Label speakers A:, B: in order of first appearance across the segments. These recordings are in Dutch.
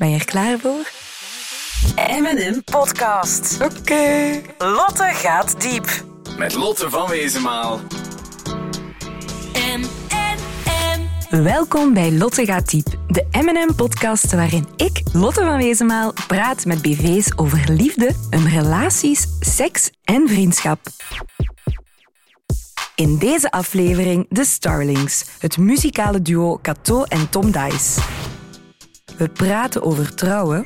A: Ben je er klaar voor?
B: M&M Podcast.
A: Oké.
B: Lotte gaat diep.
C: Met Lotte van Wezenmaal.
A: Welkom bij Lotte gaat diep, de M&M-podcast waarin ik, Lotte van Wezenmaal, praat met BV's over liefde, hun relaties, seks en vriendschap. In deze aflevering de Starlings, het muzikale duo Cato en Tom Dice. We praten over trouwen,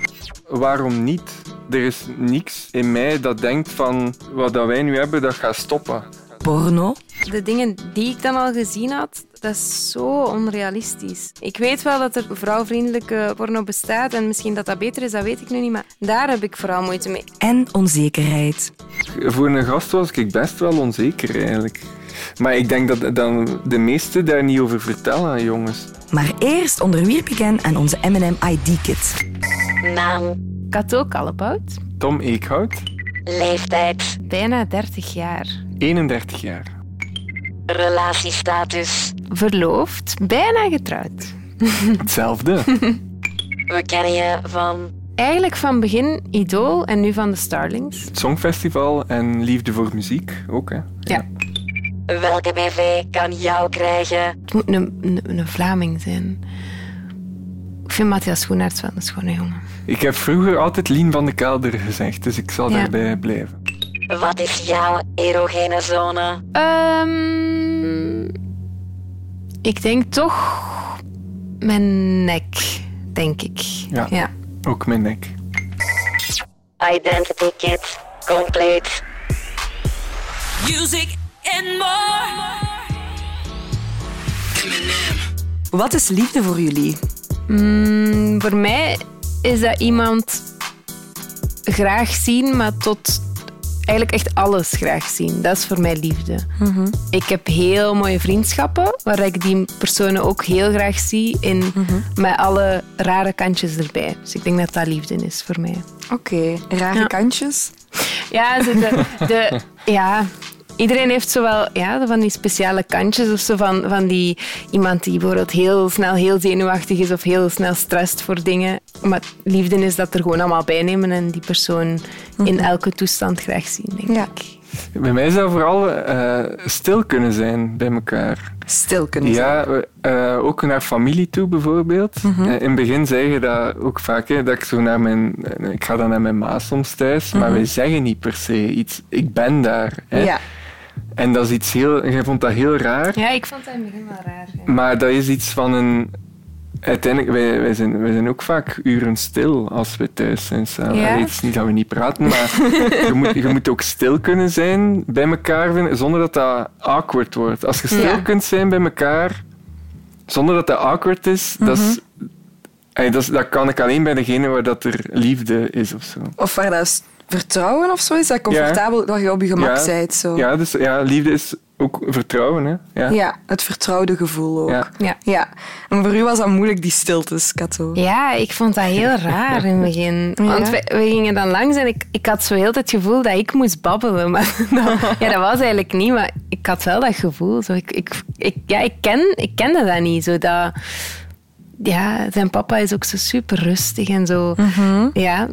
D: waarom niet? Er is niks in mij dat denkt van wat dat wij nu hebben, dat gaat stoppen.
A: porno,
E: De dingen die ik dan al gezien had, dat is zo onrealistisch. Ik weet wel dat er vrouwvriendelijke porno bestaat en misschien dat dat beter is, dat weet ik nu niet, maar daar heb ik vooral moeite mee.
A: en onzekerheid.
D: Voor een gast was ik best wel onzeker eigenlijk. Maar ik denk dat dan de meesten daar niet over vertellen jongens.
A: Maar eerst onderwierp ik hen aan onze M&M ID-kit.
F: Naam,
E: Kato Kallepout,
D: Tom Eekhout,
F: leeftijd,
E: bijna 30 jaar.
D: 31 jaar.
F: relatiestatus.
E: Verloofd, bijna getrouwd.
D: Hetzelfde.
F: We kennen je van
E: Eigenlijk van begin Idool en nu van de Starlings.
D: Het Songfestival en Liefde voor Muziek ook. Hè.
E: Ja.
F: Welke BV kan jou krijgen.
E: Het moet een, een, een Vlaming zijn. Ik vind Matthias Schoenaerts wel een schone jongen.
D: Ik heb vroeger altijd Lien van de Kelder gezegd, dus ik zal
E: Ja.
D: daarbij blijven.
F: Wat is jouw erogene zone?
E: Ehm, ik denk toch mijn nek, denk ik.
D: Ja.
E: ja.
D: Ook mijn nek.
F: Identity kit, compleet.
B: Music and more.
A: Wat is liefde voor jullie?
E: Mm, voor mij is dat iemand graag zien, maar tot eigenlijk echt alles graag zien. Dat is voor mij liefde. Ik heb heel mooie vriendschappen, waar ik die personen ook heel graag zie, in, met alle rare kantjes erbij. Dus ik denk dat dat liefde is voor mij.
A: Oké, rare
E: Ja.
A: kantjes.
E: Ja, zo de, de, ja, iedereen heeft zo wel ja, van die speciale kantjes of zo van, van die iemand die bijvoorbeeld heel snel heel zenuwachtig is of heel snel stresst voor dingen. Maar liefde is dat er gewoon allemaal bij nemen en die persoon in elke toestand graag zien, denk
A: Ja.
E: ik.
D: Bij mij zou vooral eh, stil kunnen zijn bij elkaar.
A: Stil kunnen zijn.
D: Ja, eh, ook naar familie toe bijvoorbeeld.
A: Mhm.
D: Eh, in het begin zeg je dat ook vaak, hè, dat ik zo naar mijn... Ik ga dan naar mijn ma soms thuis, maar wij zeggen niet per se iets. Ik ben daar. Hè.
A: Mhm. Ja.
D: En dat is iets heel... Jij vond dat heel raar,
E: Ja, ik vond dat in het begin wel raar. ja.
D: maar dat is iets van een... Uiteindelijk, wij, wij, zijn, wij zijn ook vaak uren stil als we thuis zijn samen.
E: Ja?
D: Allee, Het is niet dat we niet praten, maar je, moet, je moet ook stil kunnen zijn bij elkaar vinden, zonder dat dat awkward wordt. Als je stil
E: Ja.
D: kunt zijn bij elkaar, zonder dat dat awkward is, dat, is, allee, dat, is- dat kan ik alleen bij degene waar dat er liefde is of zo.
A: Of waar dat vertrouwen of zo is, dat comfortabel, dat je op je gemak
D: Ja.
A: bent. Zo.
D: Ja, dus ja, liefde is ook vertrouwen. Hè? Ja.
A: Ja, het vertrouwde gevoel ook.
D: Ja.
E: Ja.
A: Ja. En voor u was dat moeilijk, die stiltes, Kato.
E: Ja, ik vond dat heel raar in het begin. Want we, we gingen dan langs en ik, ik had zo heel het gevoel dat ik moest babbelen. Maar dat, ja, dat was eigenlijk niet, maar ik had wel dat gevoel. Zo, ik, ik, ik, ja, ik, ken, ik kende dat niet. Zo dat, ja, zijn papa is ook zo super rustig en zo. Ja,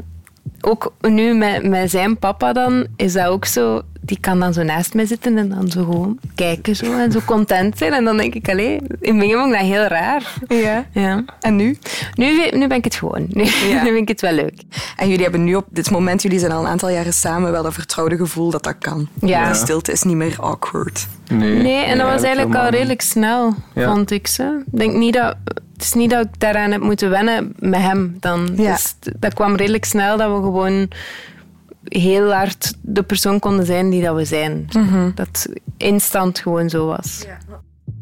E: ook nu met, met zijn papa dan, is dat ook zo... Die kan dan zo naast mij zitten en dan zo gewoon kijken zo, en zo content zijn. En dan denk ik, allee, in begin vond ik dat heel raar.
A: Ja.
E: Ja.
A: En nu?
E: Nu, nu ben ik het gewoon. Nu,
A: Ja.
E: nu vind ik het wel leuk.
A: En jullie hebben nu op dit moment, jullie zijn al een aantal jaren samen, wel dat vertrouwde gevoel dat dat kan.
E: Ja.
A: Die stilte is niet meer awkward.
D: Nee,
E: Nee, en dat was eigenlijk al redelijk snel,
D: Ja.
E: vond ik. Zo. Ik denk niet dat... Het is niet dat ik daaraan heb moeten wennen met hem dan.
A: Ja.
E: Dus dat kwam redelijk snel dat we gewoon heel hard de persoon konden zijn die dat we zijn. Dat het instant gewoon zo was.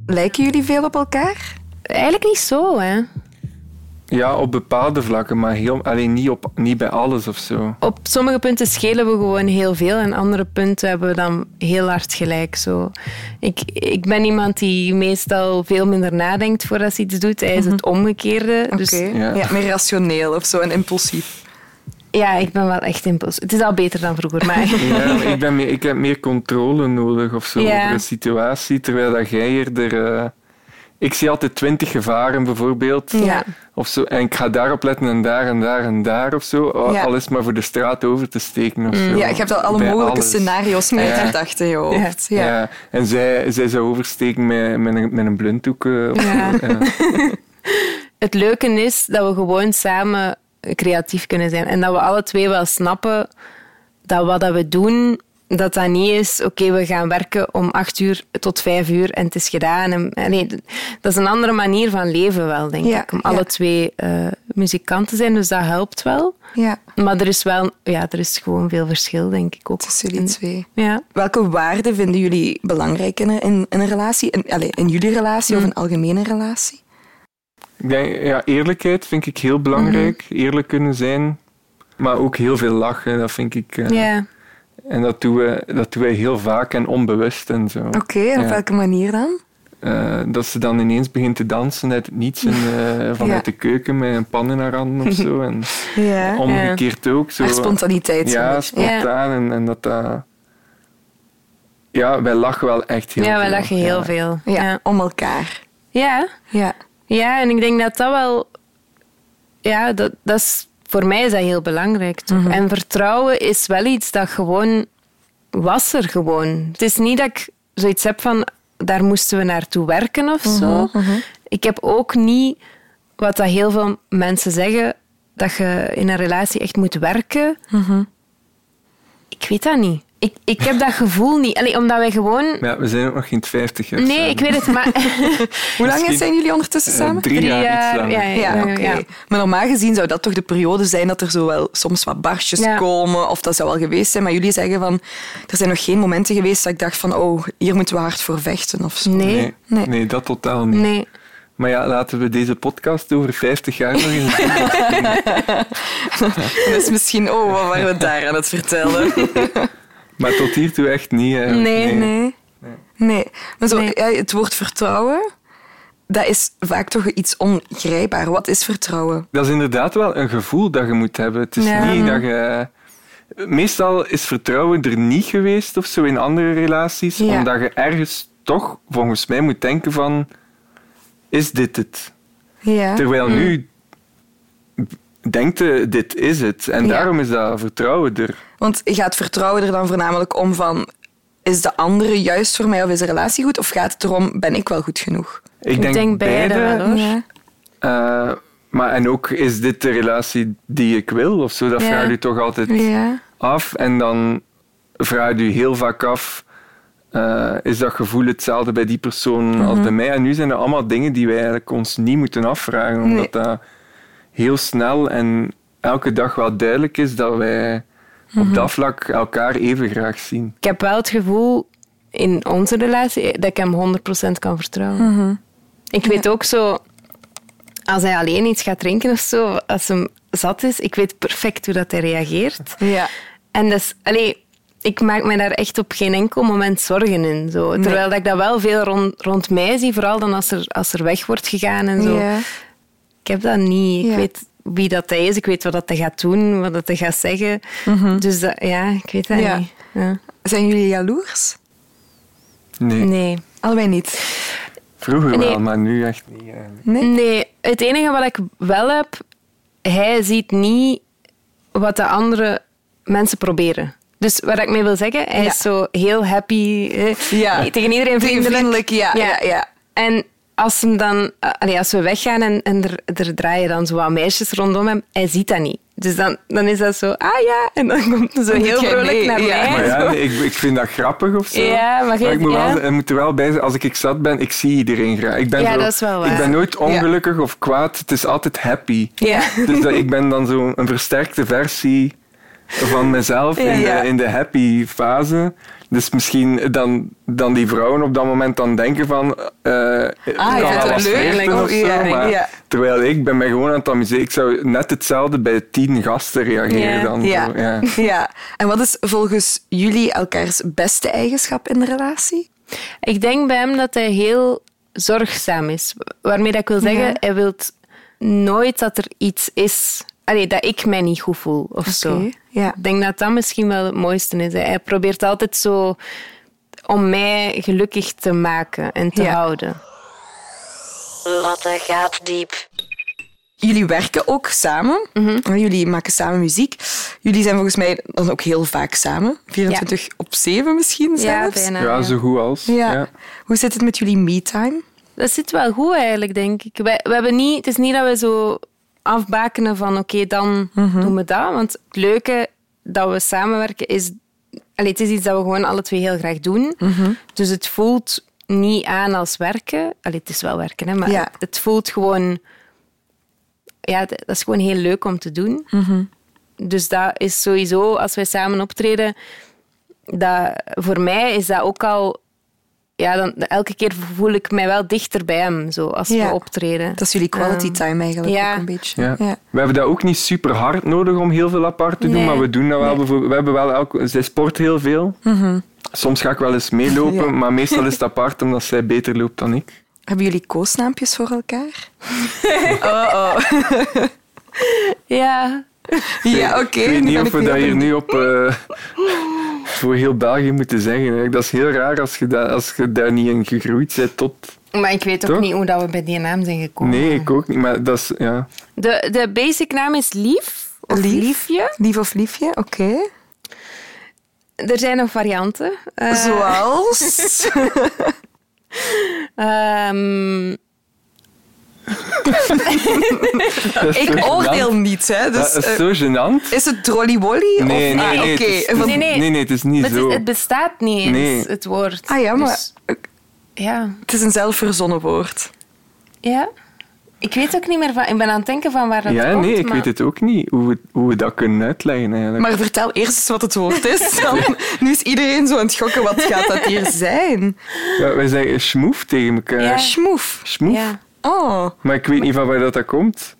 A: Lijken jullie veel op elkaar?
E: Eigenlijk niet zo, hè.
D: Ja, op bepaalde vlakken, maar heel, alleen niet, op, niet bij alles of zo.
E: Op sommige punten schelen we gewoon heel veel en andere punten hebben we dan heel hard gelijk. Zo. Ik, ik ben iemand die meestal veel minder nadenkt voordat ze iets doet. Hij is het omgekeerde.
A: Oké.
E: Dus
A: Ja.
D: Ja.
A: meer rationeel of zo en impulsief.
E: ja, ik ben wel echt impuls. Het is al beter dan vroeger, maar...
D: Ja, ik, ben meer, ik heb meer controle nodig of zo
E: Ja.
D: over een situatie, terwijl dat jij eerder... eh, ik zie altijd twintig gevaren bijvoorbeeld.
E: Ja.
D: Of zo, en ik ga daarop letten en daar en daar en daar of zo. Al
A: Ja.
D: al is het maar voor de straat over te steken of zo.
A: Ja, je hebt al alle
D: Bij
A: mogelijke
D: alles.
A: scenario's uitgedacht in je hoofd. Ja.
D: Ja. En zij, zij zou oversteken met, met, een, met een blinddoek. eh, of
E: Ja.
D: zo, ja.
E: Het leuke is dat we gewoon samen creatief kunnen zijn. En dat we alle twee wel snappen dat wat dat we doen, dat dat niet is, oké, we gaan werken om acht uur tot vijf uur en het is gedaan. En, nee, dat is een andere manier van leven wel, denk
A: Ja,
E: ik. Om alle twee eh muzikant te zijn, dus dat helpt wel.
A: Ja,
E: Maar er is wel, ja, er is gewoon veel verschil, denk ik ook.
A: tussen die
E: En-
A: twee.
E: Ja.
A: Welke waarden vinden jullie belangrijk in, in, in een relatie? In, allez, in jullie relatie of een algemene relatie?
D: Ik denk, ja, eerlijkheid vind ik heel belangrijk. Eerlijk kunnen zijn. Maar ook heel veel lachen, dat vind ik... eh,
E: Ja.
D: En dat doen, we, dat doen wij heel vaak en onbewust en zo.
A: Oké, op
D: Ja.
A: welke manier dan?
D: Eh, dat ze dan ineens begint te dansen uit het niets en, eh, vanuit
A: Ja.
D: de keuken met een pan in haar handen of zo. En
A: Ja.
D: omgekeerd ook. Zo.
A: Haar spontaniteit.
D: Ja, spontaan. En, en dat dat... Ja, wij lachen wel echt heel
E: ja, wij
D: veel.
E: lachen heel
D: Ja.
E: veel.
A: Ja,
E: Ja.
A: om elkaar.
E: ja.
A: Ja.
E: Ja, en ik denk dat dat wel... Ja, dat, dat is, voor mij is dat heel belangrijk. Toch?
A: Mhm.
E: En vertrouwen is wel iets dat gewoon... Was er gewoon. Het is niet dat ik zoiets heb van... Daar moesten we naartoe werken of zo.
A: Mhm,
E: Ik heb ook niet... Wat dat heel veel mensen zeggen... Dat je in een relatie echt moet werken.
A: Mhm.
E: Ik weet dat niet. Ik, ik heb dat gevoel niet. Allee, omdat wij gewoon...
D: Ja, we zijn ook nog geen 50 jaar
E: Nee,
D: samen.
E: ik weet het, maar...
A: Hoe lang
D: Misschien-
A: zijn jullie ondertussen
D: Eh,
A: samen?
D: drie,
E: Drie
D: jaar,
E: ja, ja.
A: Maar normaal gezien zou dat toch de periode zijn dat er zo wel soms wat barstjes
E: Ja.
A: komen. Of dat zou wel geweest zijn. Maar jullie zeggen van... Er zijn nog geen momenten geweest dat ik dacht van... Oh, hier moeten we hard voor vechten of zo.
E: Nee.
D: Nee,
A: Nee.
D: nee. dat totaal niet.
E: Nee.
D: Maar ja, laten we deze podcast over 50 jaar nog eens doen.
A: Dus misschien... Oh, wat waren we daar aan het vertellen?
D: Maar tot hiertoe echt niet.
E: Nee,
A: Nee. Nee. Maar zo,
E: Nee.
A: Ja, het woord vertrouwen... Dat is vaak toch iets ongrijpbaar. Wat is vertrouwen?
D: Dat is inderdaad wel een gevoel dat je moet hebben. Het is
E: Ja.
D: niet dat je... Meestal is vertrouwen er niet geweest of zo in andere relaties,
A: Ja.
D: omdat je ergens toch, volgens mij, moet denken van... Is dit het?
A: Ja.
D: Terwijl nu denkt je, dit is het. En
A: Ja.
D: daarom is dat vertrouwen er.
A: Want gaat vertrouwen er dan voornamelijk om van... Is de andere juist voor mij of is de relatie goed? Of gaat het erom, ben ik wel goed genoeg?
D: Ik,
E: Ik denk beide wel, hoor.
A: Ja.
D: Eh, maar en ook, is dit de relatie die ik wil? Of zo, dat
E: Ja.
D: vraag je toch altijd
A: Ja.
D: af. En dan vraag je heel vaak af, eh, is dat gevoel hetzelfde bij die persoon
A: Mhm.
D: als bij mij? En nu zijn er allemaal dingen die wij eigenlijk ons niet moeten afvragen, omdat
A: Nee.
D: dat heel snel en elke dag wel duidelijk is dat wij
A: Mhm.
D: op dat vlak elkaar even graag zien.
E: Ik heb wel het gevoel in onze relatie dat ik hem 100% kan vertrouwen.
A: Mhm.
E: Ik weet ook zo, als hij alleen iets gaat drinken of zo, als hem zat is, ik weet perfect hoe dat hij reageert.
A: Ja.
E: En dus, allee, ik maak me daar echt op geen enkel moment zorgen in. Zo. Terwijl dat ik dat wel veel rond, rond mij zie, vooral dan als er, als er weg wordt gegaan en zo.
A: Ja.
E: Ik heb dat niet. Ik
A: Ja.
E: weet wie dat hij is, ik weet wat dat hij gaat doen, wat dat hij gaat zeggen. Dus dat, ja, ik weet dat
A: Mhm. Ja.
E: niet. Ja.
A: Zijn jullie jaloers?
D: Nee,
E: Nee.
A: Allebei niet.
D: vroeger
E: Nee.
D: wel, maar nu echt niet. eigenlijk.
A: Nee?
E: Nee, het enige wat ik wel heb, hij ziet niet wat de andere mensen proberen. Dus wat ik mee wil zeggen, hij
A: Ja.
E: is zo heel happy, eh,
A: Ja.
E: tegen iedereen vriendelijk.
A: Vriendelijk, ja. ja. ja,
E: En als, hem dan, eh, allee, als we weggaan en, en er, er draaien dan zo wat meisjes rondom hem, hij ziet dat niet. Dus dan, dan is dat zo, ah ja, en dan komt hij zo heel vrolijk
A: mee,
E: naar
A: ja.
E: mij.
D: Maar ja, nee, ik, ik vind dat grappig of zo.
E: Ja, maar
D: ik moet,
E: ja.
D: wel, ik moet er wel bij zijn, als ik, ik zat ben, ik zie iedereen graag. Ik ben,
E: Ja,
D: zo,
E: dat is wel waar.
D: ik ben nooit ongelukkig of kwaad, het is altijd happy.
E: Ja.
D: Dus dat, ik ben dan zo een versterkte versie van mezelf in, de, in de happy fase. Dus misschien dan, dan die vrouwen op dat moment dan denken van... eh
A: Ah,
D: kan
A: ja, dat leuk. Oh,
D: of zo,
A: ja,
D: maar
A: ja.
D: Terwijl ik ben mij gewoon aan het amuseren. Ik zou net hetzelfde bij tien gasten reageren
E: Ja.
D: dan.
A: Ja.
D: Zo, ja.
A: ja. En wat is volgens jullie elkaars beste eigenschap in de relatie?
E: Ik denk bij hem dat hij heel zorgzaam is. Waarmee dat ik wil zeggen,
A: Ja.
E: hij wil nooit dat er iets is... Allee, dat ik mij niet goed voel of zo.
A: ja.
E: Ik denk dat dat misschien wel het mooiste is. hè. Hij probeert altijd zo om mij gelukkig te maken en te
A: Ja.
E: houden.
F: Lotte gaat diep.
A: Jullie werken ook samen. Jullie maken samen muziek. Jullie zijn volgens mij dan ook heel vaak samen. 24 op 7 misschien
E: Ja,
A: zelfs.
E: bijna.
D: Ja, zo goed als.
A: Ja.
D: Ja.
A: Hoe zit het met jullie me-time?
E: Dat zit wel goed eigenlijk, denk ik. Wij, we hebben niet, het is niet dat we zo afbakenen van oké, dan doen we dat. Want het leuke dat we samenwerken is... Allee, het is iets dat we gewoon alle twee heel graag doen. Dus het voelt niet aan als werken. Allee, het is wel werken, hè, maar
A: Ja.
E: het voelt gewoon... Ja, dat is gewoon heel leuk om te doen. Dus dat is sowieso, als wij samen optreden... Dat, voor mij is dat ook al ja, dan, elke keer voel ik mij wel dichter bij hem, zo, als
A: Ja.
E: we optreden.
A: Dat is jullie quality
E: Ehm,
A: time eigenlijk
E: ja.
A: ook een beetje.
D: Ja.
A: Ja.
D: We hebben dat ook niet super hard nodig om heel veel apart te doen,
E: Nee.
D: maar we doen dat wel. bijvoorbeeld- We hebben wel elke, zij sport heel veel. Soms ga ik wel eens meelopen,
A: Mhm. Ja.
D: maar meestal is het apart omdat zij beter loopt dan ik.
A: Hebben jullie koosnaampjes voor elkaar? oh, oh.
E: Ja.
A: Ja, oké.
D: ik weet niet of we dat hier nu op eh, voor heel België moeten zeggen. hè. Dat is heel raar als je, dat, als je daar niet in gegroeid bent tot...
E: Maar ik weet ook
D: Toch?
E: niet hoe dat we bij die naam zijn gekomen.
D: Nee, ik ook niet, maar dat is... Ja.
E: De, de basic naam is Lief. Of
A: Lief?
E: Liefje.
A: Lief of liefje, oké.
E: Er zijn nog varianten. Eh,
A: Zoals?
E: ehm,
D: zo
A: ik oordeel niet, hè. Dus,
D: dat is
A: eh,
D: zo gênant.
A: is het Trolly Wolly?
D: Nee,
A: of...
D: nee,
A: ah,
D: nee,
E: Nee, nee.
D: Nee, nee, het is niet
E: het, is-
D: zo.
E: het bestaat niet eens,
D: Nee.
E: het woord.
A: Ah ja, maar
E: Dus, ja.
A: het is een zelfverzonnen woord.
E: ja. Ik weet ook niet meer van... Ik ben aan het denken van waar dat
D: Ja,
E: komt.
D: nee, ik
E: maar-
D: weet het ook niet hoe we, hoe we dat kunnen uitleggen eigenlijk.
A: Maar vertel eerst eens wat het woord is. Dan, nu is iedereen zo aan het gokken, wat gaat dat hier zijn?
D: Ja, wij zeggen schmoef tegen elkaar.
E: Ja.
A: Schmoef.
D: Schmoef.
E: Ja.
A: Oh,
D: Maar ik weet niet van waar dat, dat komt.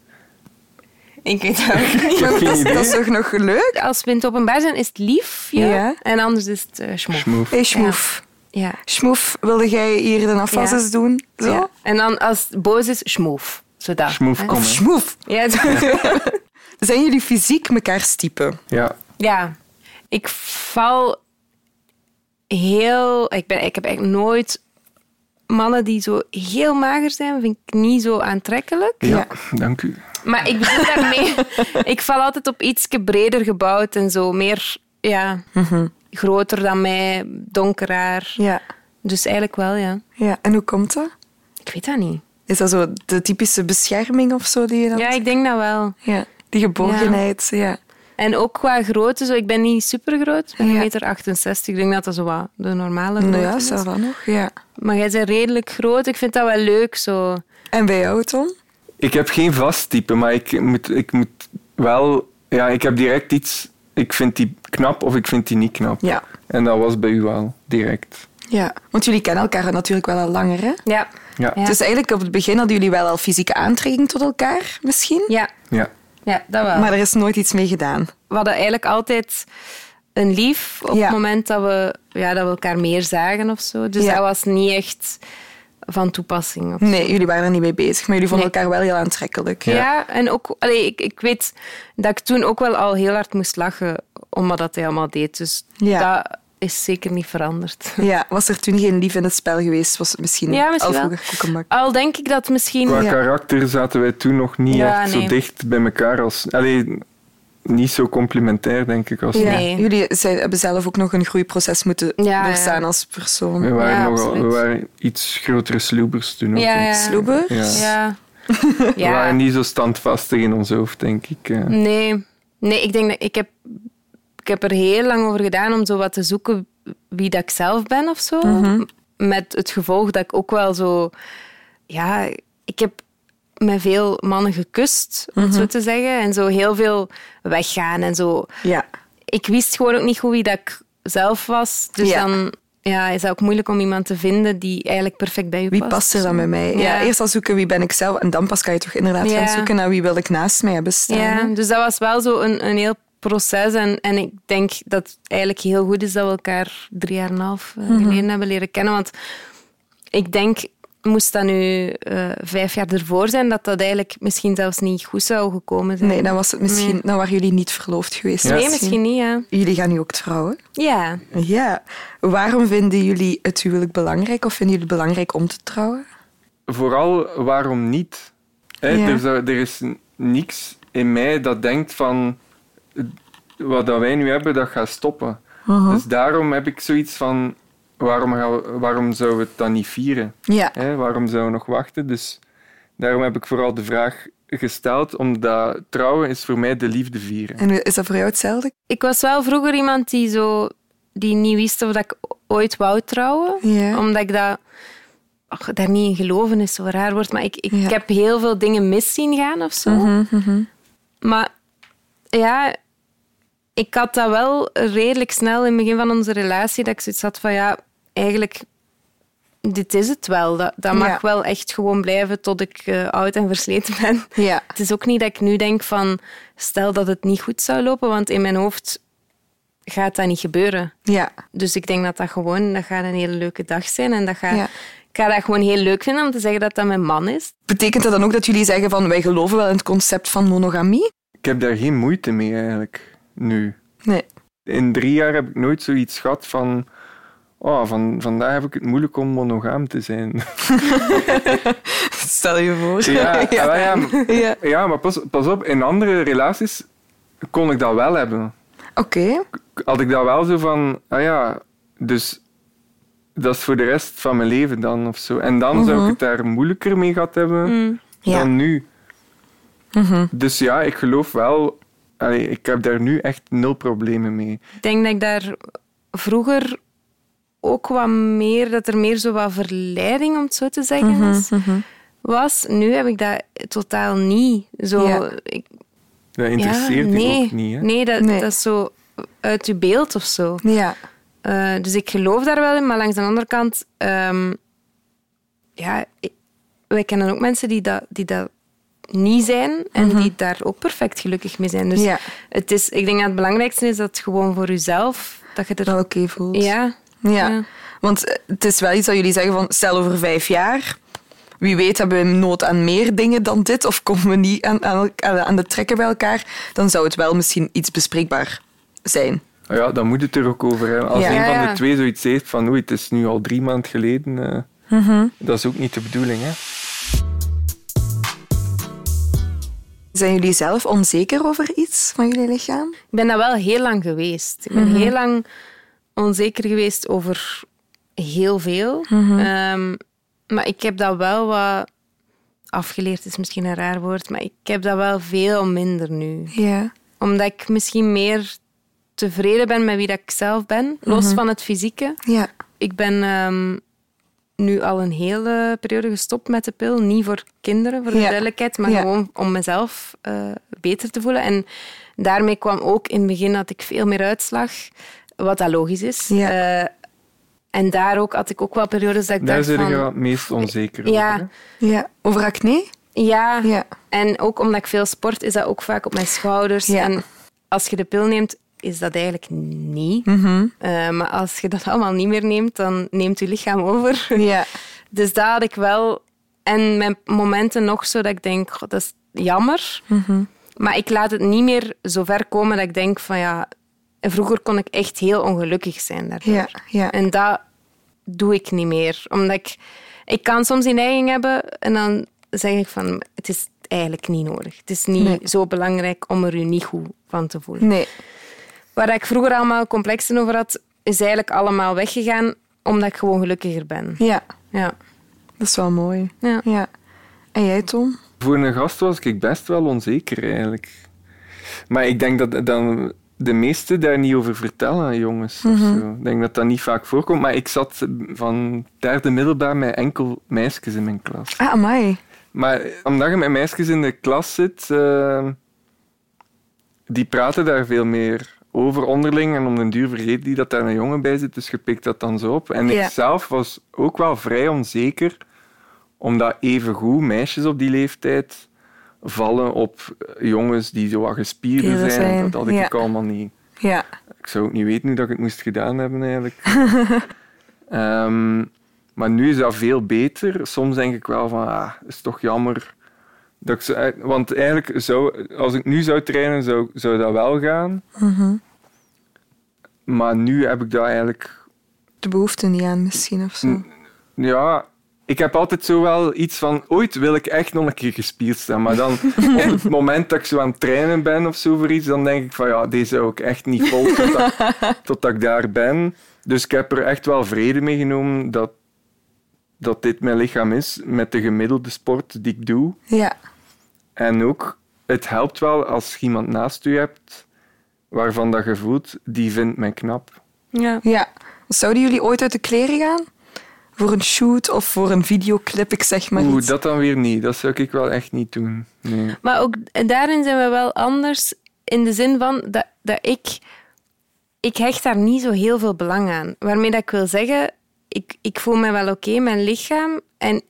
E: Ik weet het ook niet.
A: Dat dat is toch nog leuk?
E: Als we in het openbaar zijn, is het liefje.
A: Ja.
E: En anders is het uh, schmoef.
D: Schmoef.
A: Hey, schmoef.
E: Ja.
A: Schmoef, wilde jij hier de afwas
E: Ja.
A: eens doen? Zo?
E: Ja. En dan als het boos is, schmoef. Zodat.
D: Schmoef komen.
A: Of schmoef.
E: Ja,
A: Zijn jullie fysiek mekaars type?
D: Ja.
E: ja. Ik val heel... Ik, ben, ik heb eigenlijk nooit... Mannen die zo heel mager zijn, vind ik niet zo aantrekkelijk.
D: ja, dank u.
E: Maar ik bedoel daarmee... ik val altijd op iets breder gebouwd en zo. Meer, ja... Groter dan mij, donker haar.
A: Ja.
E: Dus eigenlijk wel, ja.
A: ja. En hoe komt dat?
E: Ik weet dat niet.
A: Is dat zo de typische bescherming of zo die je dan...
E: Ja, ik denk dat wel.
A: Ja, Die geborgenheid, ja.
E: En ook qua grootte, zo, ik ben niet super groot, ik ben
A: Ja.
E: 1,68 meter. 68. Ik denk dat dat zo wat de normale grootte
A: Nou ja,
E: is.
A: ça va nog. Ja.
E: Maar jij bent redelijk groot, ik vind dat wel leuk zo.
A: En bij jou, Tom?
D: Ik heb geen vast type, maar ik moet, ik moet wel... Ja, ik heb direct iets... Ik vind die knap of ik vind die niet knap.
A: Ja.
D: En dat was bij u wel, direct.
A: Ja, want jullie kennen elkaar natuurlijk wel al langer, hè?
E: Ja.
D: Ja.
E: Ja.
A: Dus eigenlijk op het begin hadden jullie wel al fysieke aantrekking tot elkaar, misschien?
E: Ja,
D: Ja.
E: Ja dat wel.
A: Maar er is nooit iets mee gedaan.
E: We hadden eigenlijk altijd een lief op
A: Ja.
E: het moment dat we, ja, dat we elkaar meer zagen of zo. Dus
A: Ja.
E: dat was niet echt van toepassing. Of
A: Nee, jullie waren er niet mee bezig, maar jullie vonden
E: Nee.
A: elkaar wel heel aantrekkelijk.
E: Ja, en ook, allee, ik, ik weet dat ik toen ook wel al heel hard moest lachen om wat dat hij allemaal deed. Dus
A: Ja.
E: dat is zeker niet veranderd.
A: Ja, was er toen geen lief in het spel geweest, was het misschien,
E: Ja, misschien
A: al vroeger koekenbak.
E: Al denk ik dat misschien...
D: Qua
A: Ja.
D: karakter zaten wij toen nog niet
E: Ja,
D: echt
E: nee.
D: zo dicht bij elkaar als... Allee, niet zo complementair, denk ik, als
E: Nee.
A: Jullie zijn, hebben zelf ook nog een groeiproces moeten
E: Ja,
A: doorstaan
E: ja.
A: als persoon.
D: We waren,
E: Ja,
D: nogal, we waren iets grotere sloebers toen ook.
E: Ja,
D: hè.
E: ja.
A: Sloeber?
D: Ja.
E: Ja.
D: We
E: ja.
D: waren niet zo standvastig in ons hoofd, denk ik.
E: Nee. nee, ik denk dat ik heb, ik heb er heel lang over gedaan om zo wat te zoeken wie dat ik zelf ben of zo. Met het gevolg dat ik ook wel zo... Ja, ik heb met veel mannen gekust, om het zo te zeggen. En zo heel veel weggaan en zo.
A: Ja.
E: Ik wist gewoon ook niet goed wie dat ik zelf was. Dus
A: Ja.
E: dan ja, is het ook moeilijk om iemand te vinden die eigenlijk perfect bij je
A: Wie
E: past.
A: past er dan bij mij? Ja.
E: Ja.
A: eerst al zoeken wie ben ik zelf en dan pas kan je toch inderdaad
E: Ja.
A: gaan zoeken naar wie wil ik naast mij hebben staan.
E: Ja, dus dat was wel zo een, een heel proces. En, en ik denk dat het eigenlijk heel goed is dat we elkaar drie jaar en een half eh, geleden hebben leren kennen. Want ik denk, moest dat nu eh, vijf jaar ervoor zijn, dat dat eigenlijk misschien zelfs niet goed zou gekomen zijn.
A: Nee, dan, was het misschien,
E: Nee.
A: dan waren jullie niet verloofd geweest.
D: Ja.
E: Nee, misschien niet, ja.
A: Jullie gaan nu ook trouwen.
E: Ja.
A: Ja. Waarom vinden jullie het huwelijk belangrijk of vinden jullie het belangrijk om te trouwen?
D: vooral waarom niet? Hè,
A: Ja.
D: er, zou- er is niks in mij dat denkt van eh, wat dat wij nu hebben, dat gaat stoppen.
A: Mhm.
D: Dus daarom heb ik zoiets van waarom, gaan waarom zouden we het dan niet vieren?
A: Ja.
D: Hè? Waarom zouden we nog wachten? Dus daarom heb ik vooral de vraag gesteld, omdat trouwen is voor mij de liefde vieren.
A: En is dat voor jou hetzelfde?
E: Ik was wel vroeger iemand die, zo, die niet wist of dat ik ooit wou trouwen.
A: Ja.
E: Omdat ik dat... ach, daar niet in geloven is zo raar woord, maar ik, ik
A: Ja. Mhm,
E: heb heel veel dingen mis zien gaan of zo. Maar ja, ik had dat wel redelijk snel in het begin van onze relatie, dat ik zoiets had van ja, eigenlijk, dit is het wel. Dat, dat mag
A: Ja.
E: wel echt gewoon blijven tot ik eh, oud en versleten ben.
A: Ja.
E: Het is ook niet dat ik nu denk van, stel dat het niet goed zou lopen, want in mijn hoofd gaat dat niet gebeuren.
A: Ja.
E: Dus ik denk dat dat gewoon, dat gaat een hele leuke dag zijn en dat gaat...
A: Ja.
E: Ik ga dat gewoon heel leuk vinden om te zeggen dat dat mijn man is.
A: Betekent dat dan ook dat jullie zeggen van wij geloven wel in het concept van monogamie?
D: Ik heb daar geen moeite mee eigenlijk, nu.
A: Nee.
D: In drie jaar heb ik nooit zoiets gehad van... Oh, van, vandaag heb ik het moeilijk om monogaam te zijn.
A: Stel je voor.
D: Ja,
A: ja.
D: ah, ja, maar-
A: Ja.
D: ja, maar pas, pas op, in andere relaties kon ik dat wel hebben.
A: Oké.
D: Had ik dat wel zo van, ah ja, dus dat is voor de rest van mijn leven dan of zo. En dan zou ik het daar moeilijker mee gehad hebben
A: Ja.
D: dan nu. Dus ja, ik geloof wel, allee, ik heb daar nu echt nul problemen mee.
E: Ik denk dat ik daar vroeger ook wat meer, dat er meer zo wat verleiding, om het zo te zeggen, is, was. Nu heb ik dat totaal niet. Zo,
A: Ja.
E: ik,
D: Dat interesseert
E: ja, nee,
D: ook niet. Hè?
E: Nee, dat,
A: Nee.
E: dat is zo uit je beeld of zo.
A: Ja.
E: Eh, dus ik geloof daar wel in, maar langs de andere kant, ehm, ja, ik- wij kennen ook mensen die dat, die dat niet zijn en die daar ook perfect gelukkig mee zijn. Dus
A: Ja.
E: het is, ik denk dat het belangrijkste is dat het gewoon voor jezelf, dat je er
A: Wel oké voelt.
E: Ja.
A: Ja.
E: Ja.
A: Want eh, het is wel iets dat jullie zeggen van stel over vijf jaar. Wie weet hebben we nood aan meer dingen dan dit of komen we niet aan, aan, aan de trekken bij elkaar. Dan zou het wel misschien iets bespreekbaar zijn.
D: Nou ja, dan moet het er ook over hebben. Als
A: Ja.
D: een
E: Ja,
D: van de twee zoiets heeft van oei, het is nu al drie maanden geleden, eh,
A: Mhm.
D: dat is ook niet de bedoeling. Hè?
A: Zijn jullie zelf onzeker over iets van jullie lichaam?
E: Ik ben dat wel heel lang geweest. Ik ben heel lang onzeker geweest over heel veel. Ehm, maar ik heb dat wel wat... Afgeleerd is misschien een raar woord, maar ik heb dat wel veel minder nu.
A: Ja.
E: Omdat ik misschien meer tevreden ben met wie dat ik zelf ben, los van het fysieke.
A: Ja.
E: Ik ben ehm, nu al een hele periode gestopt met de pil. Niet voor kinderen, voor de
A: Ja.
E: duidelijkheid, maar
A: Ja.
E: gewoon om mezelf eh, beter te voelen. En daarmee kwam ook in het begin dat ik veel meer uitslag, wat dat logisch is.
A: Ja.
E: Eh, en daar ook had ik ook wel periodes dat ik
D: Daar
E: dacht
D: zit je
E: van...
D: wel het meest onzeker
E: Ja.
D: over. Hè?
A: ja. Over acne?
E: Ja,
A: Ja.
E: en ook omdat ik veel sport, is dat ook vaak op mijn schouders.
A: Ja.
E: En als je de pil neemt, is dat eigenlijk niet.
A: Mhm.
E: Eh, maar als je dat allemaal niet meer neemt, dan neemt je lichaam over.
A: Ja.
E: Dus dat had ik wel. En mijn momenten nog zo dat ik denk, "God, dat is jammer.
A: Mhm.
E: Maar ik laat het niet meer zo ver komen dat ik denk van ja... Vroeger kon ik echt heel ongelukkig zijn daardoor.
A: Ja. Ja.
E: En dat doe ik niet meer. Omdat ik... Ik kan soms die neiging hebben en dan zeg ik van... Het is eigenlijk niet nodig. Het is niet
A: Nee.
E: zo belangrijk om er je niet goed van te voelen.
A: Nee.
E: Waar ik vroeger allemaal complexen over had, is eigenlijk allemaal weggegaan omdat ik gewoon gelukkiger ben.
A: Ja.
E: Ja.
A: Dat is wel mooi.
E: Ja.
A: Ja. En jij, Tom?
D: Voor een gast was ik best wel onzeker eigenlijk. Maar ik denk dat dan de meesten daar niet over vertellen, jongens. of
A: Mhm.
D: zo. Ik denk dat dat niet vaak voorkomt. Maar ik zat van derde middelbaar met enkel meisjes in mijn klas.
A: Ah, amai.
D: Maar omdat je met meisjes in de klas zit, eh, die praten daar veel meer over onderling. En om den duur vergeet die dat daar een jongen bij zit, dus je pikt dat dan zo op. En
A: Ja.
D: ik zelf was ook wel vrij onzeker, omdat evengoed meisjes op die leeftijd vallen op eh, jongens die zo wat gespierder
A: Spierder
D: zijn.
A: zijn,
D: Dat had ik
A: ja.
D: ook allemaal niet.
A: Ja.
D: Ik zou ook niet weten hoe dat ik het moest gedaan hebben, eigenlijk. Ehm, maar nu is dat veel beter. Soms denk ik wel van, ah, is toch jammer. Dat ik zo, want eigenlijk, zou, als ik nu zou trainen, zou, zou dat wel gaan. Maar nu heb ik dat eigenlijk...
A: De behoefte niet aan misschien of zo.
D: Ja, ik heb altijd zo wel iets van, ooit wil ik echt nog een keer gespierd staan. Maar dan op het moment dat ik zo aan het trainen ben of zo voor iets, dan denk ik van ja, deze hou ik echt niet vol totdat, totdat ik daar ben. Dus ik heb er echt wel vrede mee genomen dat, dat dit mijn lichaam is met de gemiddelde sport die ik doe.
A: Ja.
D: En ook, het helpt wel als je iemand naast je hebt waarvan dat je voelt, die vindt mij knap.
E: Ja.
A: ja. Zouden jullie ooit uit de kleren gaan? Voor een shoot of voor een videoclip, ik zeg maar
D: Oeh,
A: iets.
D: dat dan weer niet. Dat zou ik wel echt niet doen. Nee.
E: Maar ook daarin zijn we wel anders in de zin van dat, dat ik... Ik hecht daar niet zo heel veel belang aan. Waarmee dat ik wil zeggen, ik, ik voel me wel oké, mijn lichaam. En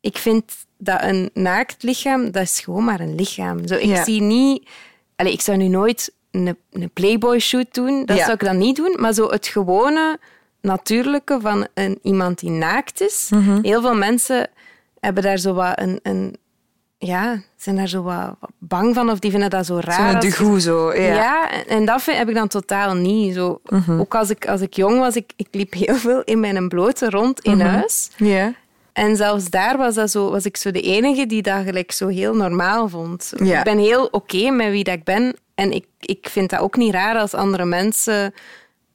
E: ik vind dat een naakt lichaam, dat is gewoon maar een lichaam. Zo, ik
A: Ja.
E: zie niet... Allee, ik zou nu nooit een, een Playboy-shoot doen. Dat
A: Ja.
E: zou ik dan niet doen. Maar zo het gewone, natuurlijke van een, iemand die naakt is.
A: Mhm.
E: Heel veel mensen hebben daar zo wat een... een ja, zijn daar zo wat, bang van of die vinden dat zo raar.
A: Zo'n
E: als je-
A: de goe zo. Ja.
E: ja, en- en dat vind- heb ik dan totaal niet. Zo, Ook als ik, als ik jong was, ik, ik liep heel veel in mijn blote rond in huis.
A: Ja.
E: En zelfs daar was, dat zo, was ik zo de enige die dat gelijk zo heel normaal vond. Ik ben heel oké met wie dat ik ben. En ik, ik vind dat ook niet raar als andere mensen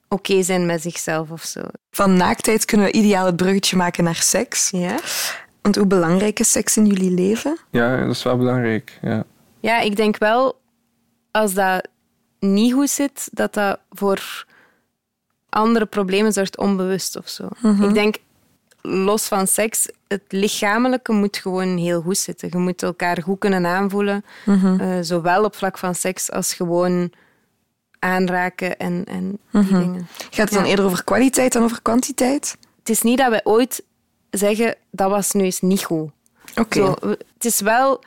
E: oké zijn met zichzelf of zo.
A: Van naaktheid kunnen we ideaal het bruggetje maken naar seks.
E: Ja?
A: Want hoe belangrijk is seks in jullie leven?
D: Ja, dat is wel belangrijk. Ja.
E: Ja, ik denk wel, als dat niet goed zit, dat dat voor andere problemen zorgt onbewust of zo. Ik denk, los van seks, het lichamelijke moet gewoon heel goed zitten. Je moet elkaar goed kunnen aanvoelen, eh, zowel op vlak van seks als gewoon aanraken en, en die dingen.
A: Gaat het dan
E: Ja.
A: eerder over kwaliteit dan over kwantiteit?
E: Het is niet dat wij ooit zeggen, dat was nu eens niet goed.
A: Oké.
E: Het is wel...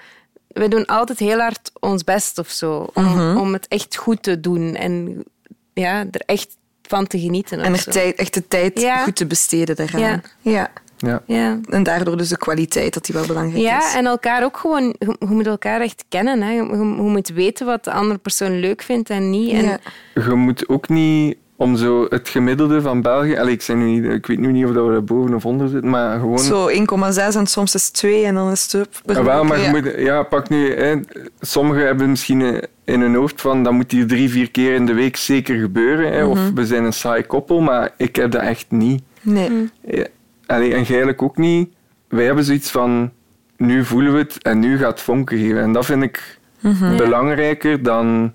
E: We doen altijd heel hard ons best of zo. Om,
A: Mhm.
E: om het echt goed te doen. En ja, er echt van te genieten.
A: En
E: of
A: er
E: zo.
A: tijd, echt de tijd
E: Ja.
A: goed te besteden daaraan.
E: Ja.
A: ja.
D: Ja.
E: Ja.
A: En daardoor dus de kwaliteit, dat die wel belangrijk is.
E: ja, en elkaar ook gewoon... Je, je moet elkaar echt kennen. Hè. Je, je- je moet weten wat de andere persoon leuk vindt en niet. En,
A: Ja.
D: Je moet ook niet om zo het gemiddelde van België... Allee, ik, zeg nu niet, ik weet nu niet of dat we daar boven of onder zitten, maar gewoon...
A: Zo 1,6 en soms is het 2 en dan is het... up.
D: Ja, wel, maar je
A: Ja.
D: moet, ja, pak nu... Hè, sommigen hebben misschien eh, in hun hoofd van dat moet hier drie, vier keer in de week zeker gebeuren. Hè, Of
A: Mhm.
D: we zijn een saai koppel, maar ik heb dat echt niet.
A: Nee.
D: Ja, allee, en eigenlijk ook niet. Wij hebben zoiets van, nu voelen we het en nu gaat het vonken geven. En dat vind ik
A: Mhm.
D: belangrijker dan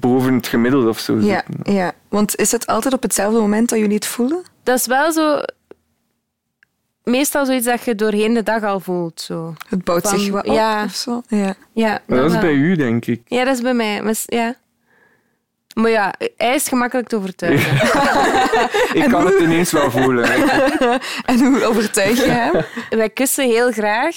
D: boven het gemiddelde of zo
A: Ja,
D: zitten.
A: ja, want is het altijd op hetzelfde moment dat jullie het voelen?
E: Dat is wel zo... Meestal zoiets dat je doorheen de dag al voelt. Zo.
A: Het bouwt
E: Van-
A: zich wat op
E: ja.
A: of zo? Ja.
E: Ja,
D: dat is
E: wel.
D: bij u, denk ik.
E: Ja, dat is bij mij. Maar, ja. maar ja, hij is gemakkelijk te overtuigen.
D: Ik kan het ineens wel voelen.
A: En hoe overtuig je hem?
E: Wij kussen heel graag.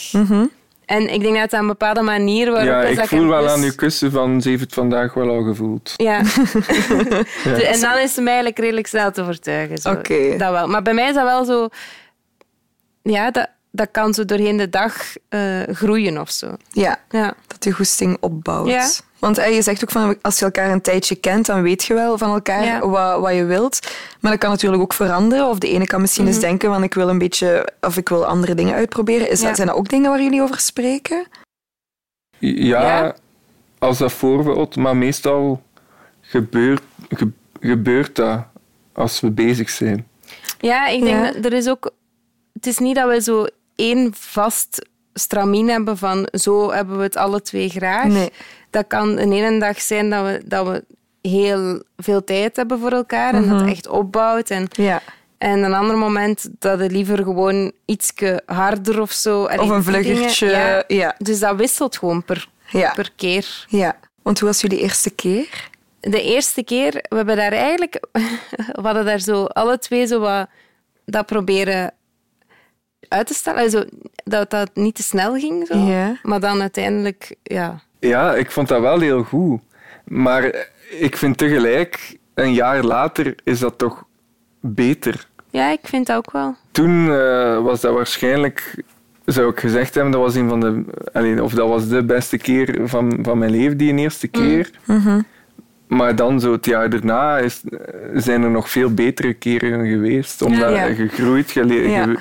E: En ik denk dat het aan een bepaalde manier waarop
D: Ja, ik voel wel aan uw kussen van ze heeft het vandaag wel al gevoeld.
E: Ja. En dan is hem eigenlijk redelijk snel te overtuigen. Zo.
A: Oké.
E: Dat wel. Maar bij mij is dat wel zo... Ja, dat, dat kan zo doorheen de dag eh, groeien of zo.
A: Ja,
E: Ja.
A: dat je goesting opbouwt.
E: Ja.
A: Want eh, je zegt ook van als je elkaar een tijdje kent, dan weet je wel van elkaar
E: Ja.
A: wat, wat je wilt. Maar dat kan natuurlijk ook veranderen. Of de ene kan misschien
E: Mhm.
A: eens denken van ik wil een beetje of ik wil andere dingen uitproberen. Is
E: Ja.
A: dat, zijn dat ook dingen waar jullie over spreken?
D: Ja,
E: Ja.
D: als dat voorbeeld, maar meestal gebeurt, ge- gebeurt dat als we bezig zijn.
E: Ja, ik denk
A: Ja.
E: dat er is ook... Het is niet dat we zo één vast stramien hebben van zo hebben we het alle twee graag.
A: Nee.
E: Dat kan een ene dag zijn dat we, dat we heel veel tijd hebben voor elkaar en
A: Mhm.
E: dat het echt opbouwt. En,
A: Ja.
E: en een ander moment dat het liever gewoon iets harder of zo... Allee,
A: Of een vluggertje.
E: ja.
A: Ja.
E: Dus dat wisselt gewoon per,
A: Ja.
E: per keer.
A: ja. Want hoe was jullie eerste keer?
E: De eerste keer, we hebben daar eigenlijk... We hadden daar zo alle twee zo wat dat proberen uit te stellen. Also, dat dat niet te snel ging. Zo.
A: Ja.
E: Maar dan uiteindelijk, ja...
D: Ja, ik vond dat wel heel goed. Maar ik vind tegelijk, een jaar later is dat toch beter.
E: Ja, ik vind dat ook wel.
D: Toen eh, was dat waarschijnlijk, zou ik gezegd hebben, dat was een van de, allee, of dat was de beste keer van, van mijn leven, die eerste keer. Maar dan zo het jaar daarna is, zijn er nog veel betere keren geweest. Omdat
E: Ja.
D: je groeit, je, le-
A: Ja.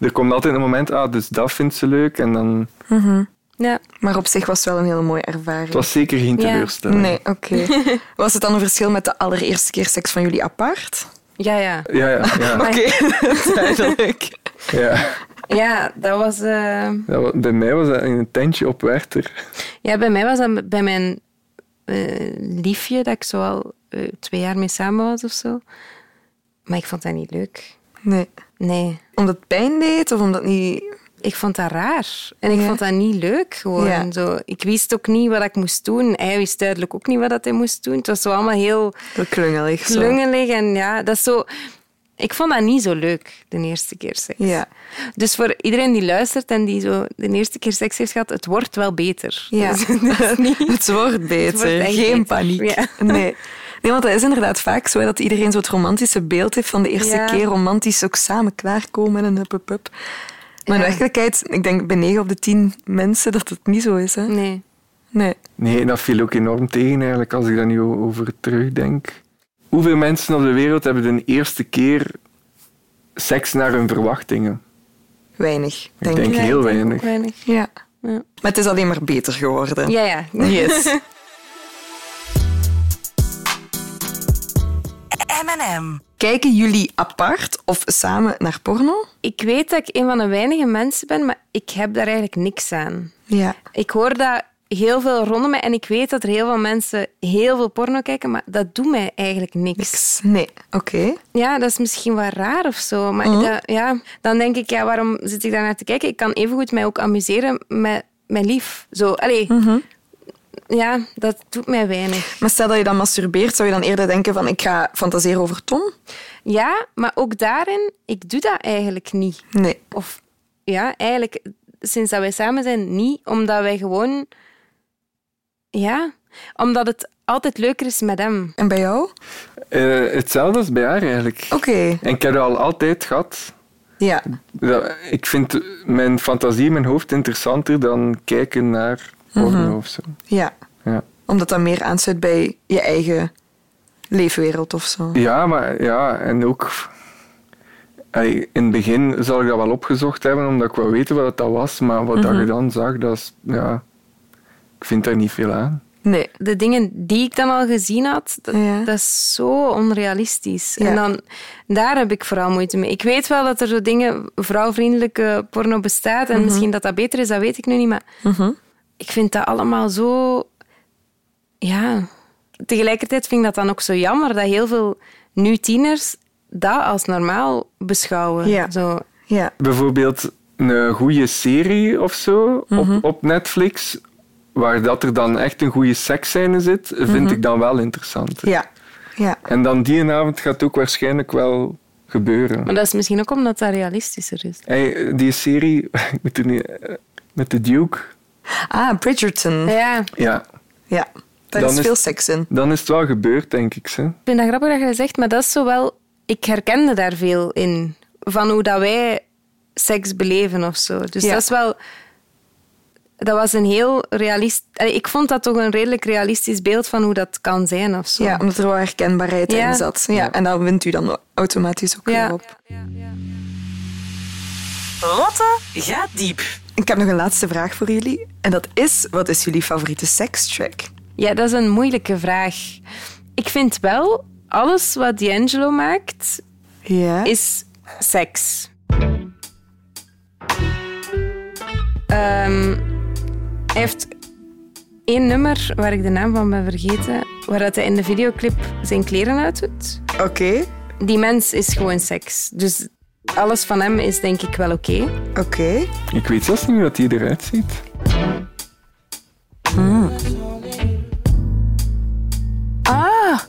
D: Er komt altijd een moment, ah, dus dat vindt ze leuk. En dan...
E: Ja.
A: Maar op zich was het wel een hele mooie ervaring.
D: Het was zeker geen
E: Ja.
D: teleurstelling.
A: Nee, oké. Was het dan een verschil met de allereerste keer seks van jullie apart?
E: Ja, ja.
D: Ja, ja, ja.
A: Oké, duidelijk.
D: ja.
E: Ja, dat was... eh,
D: bij mij was dat in een tentje op.
E: Ja, bij mij was dat bij mijn eh, liefje, dat ik zo al eh, twee jaar mee samen was of zo. Maar ik vond dat niet leuk.
A: Nee.
E: Nee,
A: Omdat het pijn deed of omdat niet...
E: ik vond dat raar. En ik
A: Ja.
E: vond dat niet leuk gewoon.
A: Ja.
E: Zo, ik wist ook niet wat ik moest doen. Hij wist duidelijk ook niet wat dat hij moest doen. Het was zo allemaal heel
A: Heel klungelig. zo.
E: klungelig. En ja, dat is zo... Ik vond dat niet zo leuk, de eerste keer seks.
A: Ja.
E: Dus voor iedereen die luistert en die zo de eerste keer seks heeft gehad, het wordt wel beter.
A: Ja.
E: Dus niet...
A: Het wordt beter.
E: Het wordt echt
A: Geen
E: beter.
A: paniek.
E: Ja.
A: Nee. Nee, want dat is inderdaad vaak zo dat iedereen zo het romantische beeld heeft van de eerste
E: Ja.
A: keer romantisch ook samen klaarkomen en hup, hup, hup. Maar in werkelijkheid, ik denk bij 9 op de 10 mensen dat het niet zo is. Hè?
E: Nee.
A: Nee.
D: Nee, dat viel ook enorm tegen eigenlijk, als ik daar nu over terugdenk. Hoeveel mensen op de wereld hebben de eerste keer seks naar hun verwachtingen?
A: Weinig, denk
D: denk
A: ik.
E: Ja,
D: heel
E: ik denk
D: weinig.
E: weinig.
A: Ja.
E: Ja.
A: Maar het is alleen maar beter geworden.
E: Ja, ja.
A: Yes.
G: M&M.
A: Kijken jullie apart of samen naar porno?
E: Ik weet dat ik een van de weinige mensen ben, maar ik heb daar eigenlijk niks aan.
A: Ja.
E: Ik hoor dat heel veel rondom mij en ik weet dat er heel veel mensen heel veel porno kijken, maar dat doet mij eigenlijk niks.
A: Niks. Nee. Oké.
E: Ja, dat is misschien wel raar of zo. Maar
A: Mhm.
E: dat- ja, dan denk ik, ja, waarom zit ik daar naar te kijken? Ik kan evengoed mij ook amuseren met mijn lief. Zo, allee.
A: Mhm.
E: Ja, dat doet mij weinig.
A: Maar stel dat je dan masturbeert, zou je dan eerder denken van ik ga fantaseren over Tom?
E: Ja, maar ook daarin, ik doe dat eigenlijk niet.
A: Nee.
E: Of ja, eigenlijk sinds dat wij samen zijn niet, omdat wij gewoon... Ja, omdat het altijd leuker is met hem.
A: En bij jou?
D: Eh, hetzelfde als bij haar eigenlijk.
A: Oké.
D: En ik heb dat al altijd gehad.
A: Ja.
D: Dat- ik vind mijn fantasie in mijn hoofd interessanter dan kijken naar porno of zo.
A: Ja.
D: Ja.
A: Omdat dat meer aansluit bij je eigen leefwereld of zo.
D: ja, maar ja, en ook... Allee, in het begin zal ik dat wel opgezocht hebben, omdat ik wou weten wat dat was. Maar wat dat je dan zag, dat is... Ja, ik vind daar niet veel aan.
A: Nee.
E: De dingen die ik dan al gezien had, dat,
A: Ja.
E: dat is zo onrealistisch.
A: Ja.
E: En dan, daar heb ik vooral moeite mee. Ik weet wel dat er zo dingen, vrouwvriendelijke porno bestaat. En misschien dat dat beter is, dat weet ik nu niet. Maar
A: Mhm.
E: Ik vind dat allemaal zo... Ja... Tegelijkertijd vind ik dat dan ook zo jammer dat heel veel nu tieners dat als normaal beschouwen.
A: Ja.
E: Zo,
A: Ja.
D: Bijvoorbeeld een goede serie of zo
A: Mhm.
D: op, op Netflix, waar dat er dan echt een goede seksscène zit, vind ik dan wel interessant.
A: Mhm. Ja. Ja.
D: En dan die avond gaat het ook waarschijnlijk wel gebeuren.
E: maar dat is misschien ook omdat dat realistischer is.
D: Hey, die serie ik moet er niet, eh, met de Duke,
A: Ah, Bridgerton.
E: Ja,
D: ja,
A: Ja. Daar
D: Dan
A: is veel seks in.
D: dan is het wel gebeurd, denk ik. Hè.
E: Ik vind dat grappig dat je dat zegt, maar dat is zo wel... Ik herkende daar veel in. Van hoe dat wij seks beleven of zo. Dus
A: Ja.
E: dat is wel... Dat was een heel realist... Ik vond dat toch een redelijk realistisch beeld van hoe dat kan zijn of zo.
A: Ja, omdat er wel herkenbaarheid
E: Ja.
A: in zat. Ja. En dan wint u dan automatisch ook
E: Ja.
A: weer op.
G: Lotte gaat diep.
A: Ik heb nog een laatste vraag voor jullie. En dat is, wat is jullie favoriete sekstrack?
E: Ja, dat is een moeilijke vraag. Ik vind wel, alles wat D'Angelo maakt,
A: Ja.
E: is seks. Ehm, hij heeft één nummer waar ik de naam van ben vergeten, waar dat hij in de videoclip zijn kleren uitdoet.
A: Oké.
E: Die mens is gewoon seks. Dus alles van hem is denk ik wel oké.
A: Oké.
D: Ik weet zelfs niet hoe dat die eruit ziet.
A: Ah.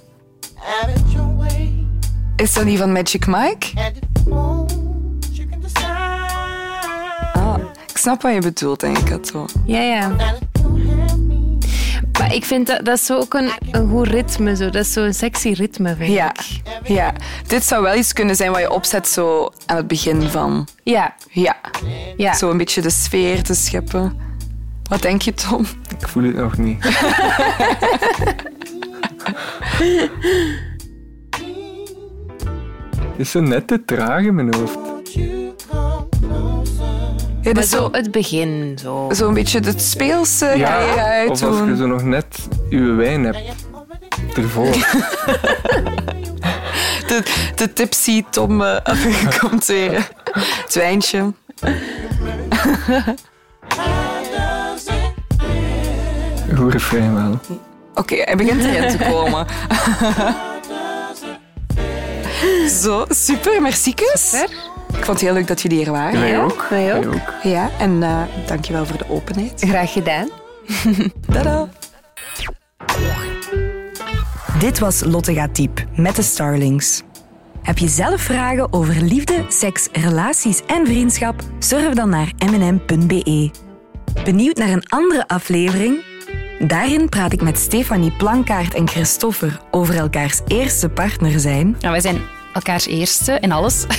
A: Is dat die van Magic Mike? Ah, ik snap wat je bedoelt, denk ik het zo.
E: Ja, ja. Maar ik vind dat, dat is zo ook een, een goed ritme. Zo. Dat is zo'n sexy ritme, vind
A: Ja.
E: ik.
A: ja. Dit zou wel iets kunnen zijn wat je opzet zo aan het begin van...
E: Ja,
A: Ja.
E: ja.
A: Zo een beetje de sfeer te scheppen. Wat denk je, Tom?
D: Ik voel het nog niet. Het is zo net te traag in mijn hoofd.
A: Ja,
E: Maar zo
A: zo,
E: het begin. Zo.
A: zo'n beetje het speelse ga je
D: of als je zo nog net je wijn hebt. Ervoor.
A: De, de tipsy Tom eh, komt weer. Het wijntje.
D: Goed refrein wel.
A: Oké, hij begint erin te komen. Zo, super, merci kus. Ik vond het heel leuk dat jullie hier waren.
D: Wij ook.
E: Wij
D: Wij
E: ook.
D: ook.
A: Ja, en eh dankjewel voor de openheid.
E: Graag gedaan.
A: Tada!
H: Dit was Lotte gaat diep met de Starlings. Heb je zelf vragen over liefde, seks, relaties en vriendschap? Surf dan naar mnm.be. Benieuwd naar een andere aflevering? Daarin praat ik met Stefanie Plankaart en Christoffer over elkaars eerste partner zijn.
I: Ja, wij zijn elkaars eerste in alles.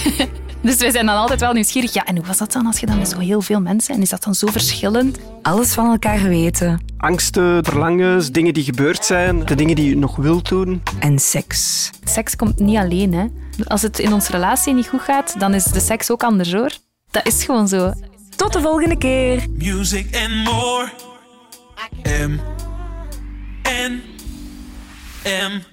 I: dus wij zijn dan altijd wel nieuwsgierig. Ja, en hoe was dat dan als je dan met zo heel veel mensen... En is dat dan zo verschillend?
H: Alles van elkaar weten
J: Angsten, verlangens, dingen die gebeurd zijn, de dingen die je nog wilt doen.
H: en seks.
I: Seks komt niet alleen, hè. Als het in onze relatie niet goed gaat, dan is de seks ook anders, hoor. Dat is gewoon zo.
H: Tot de volgende keer!
B: music and more. M N M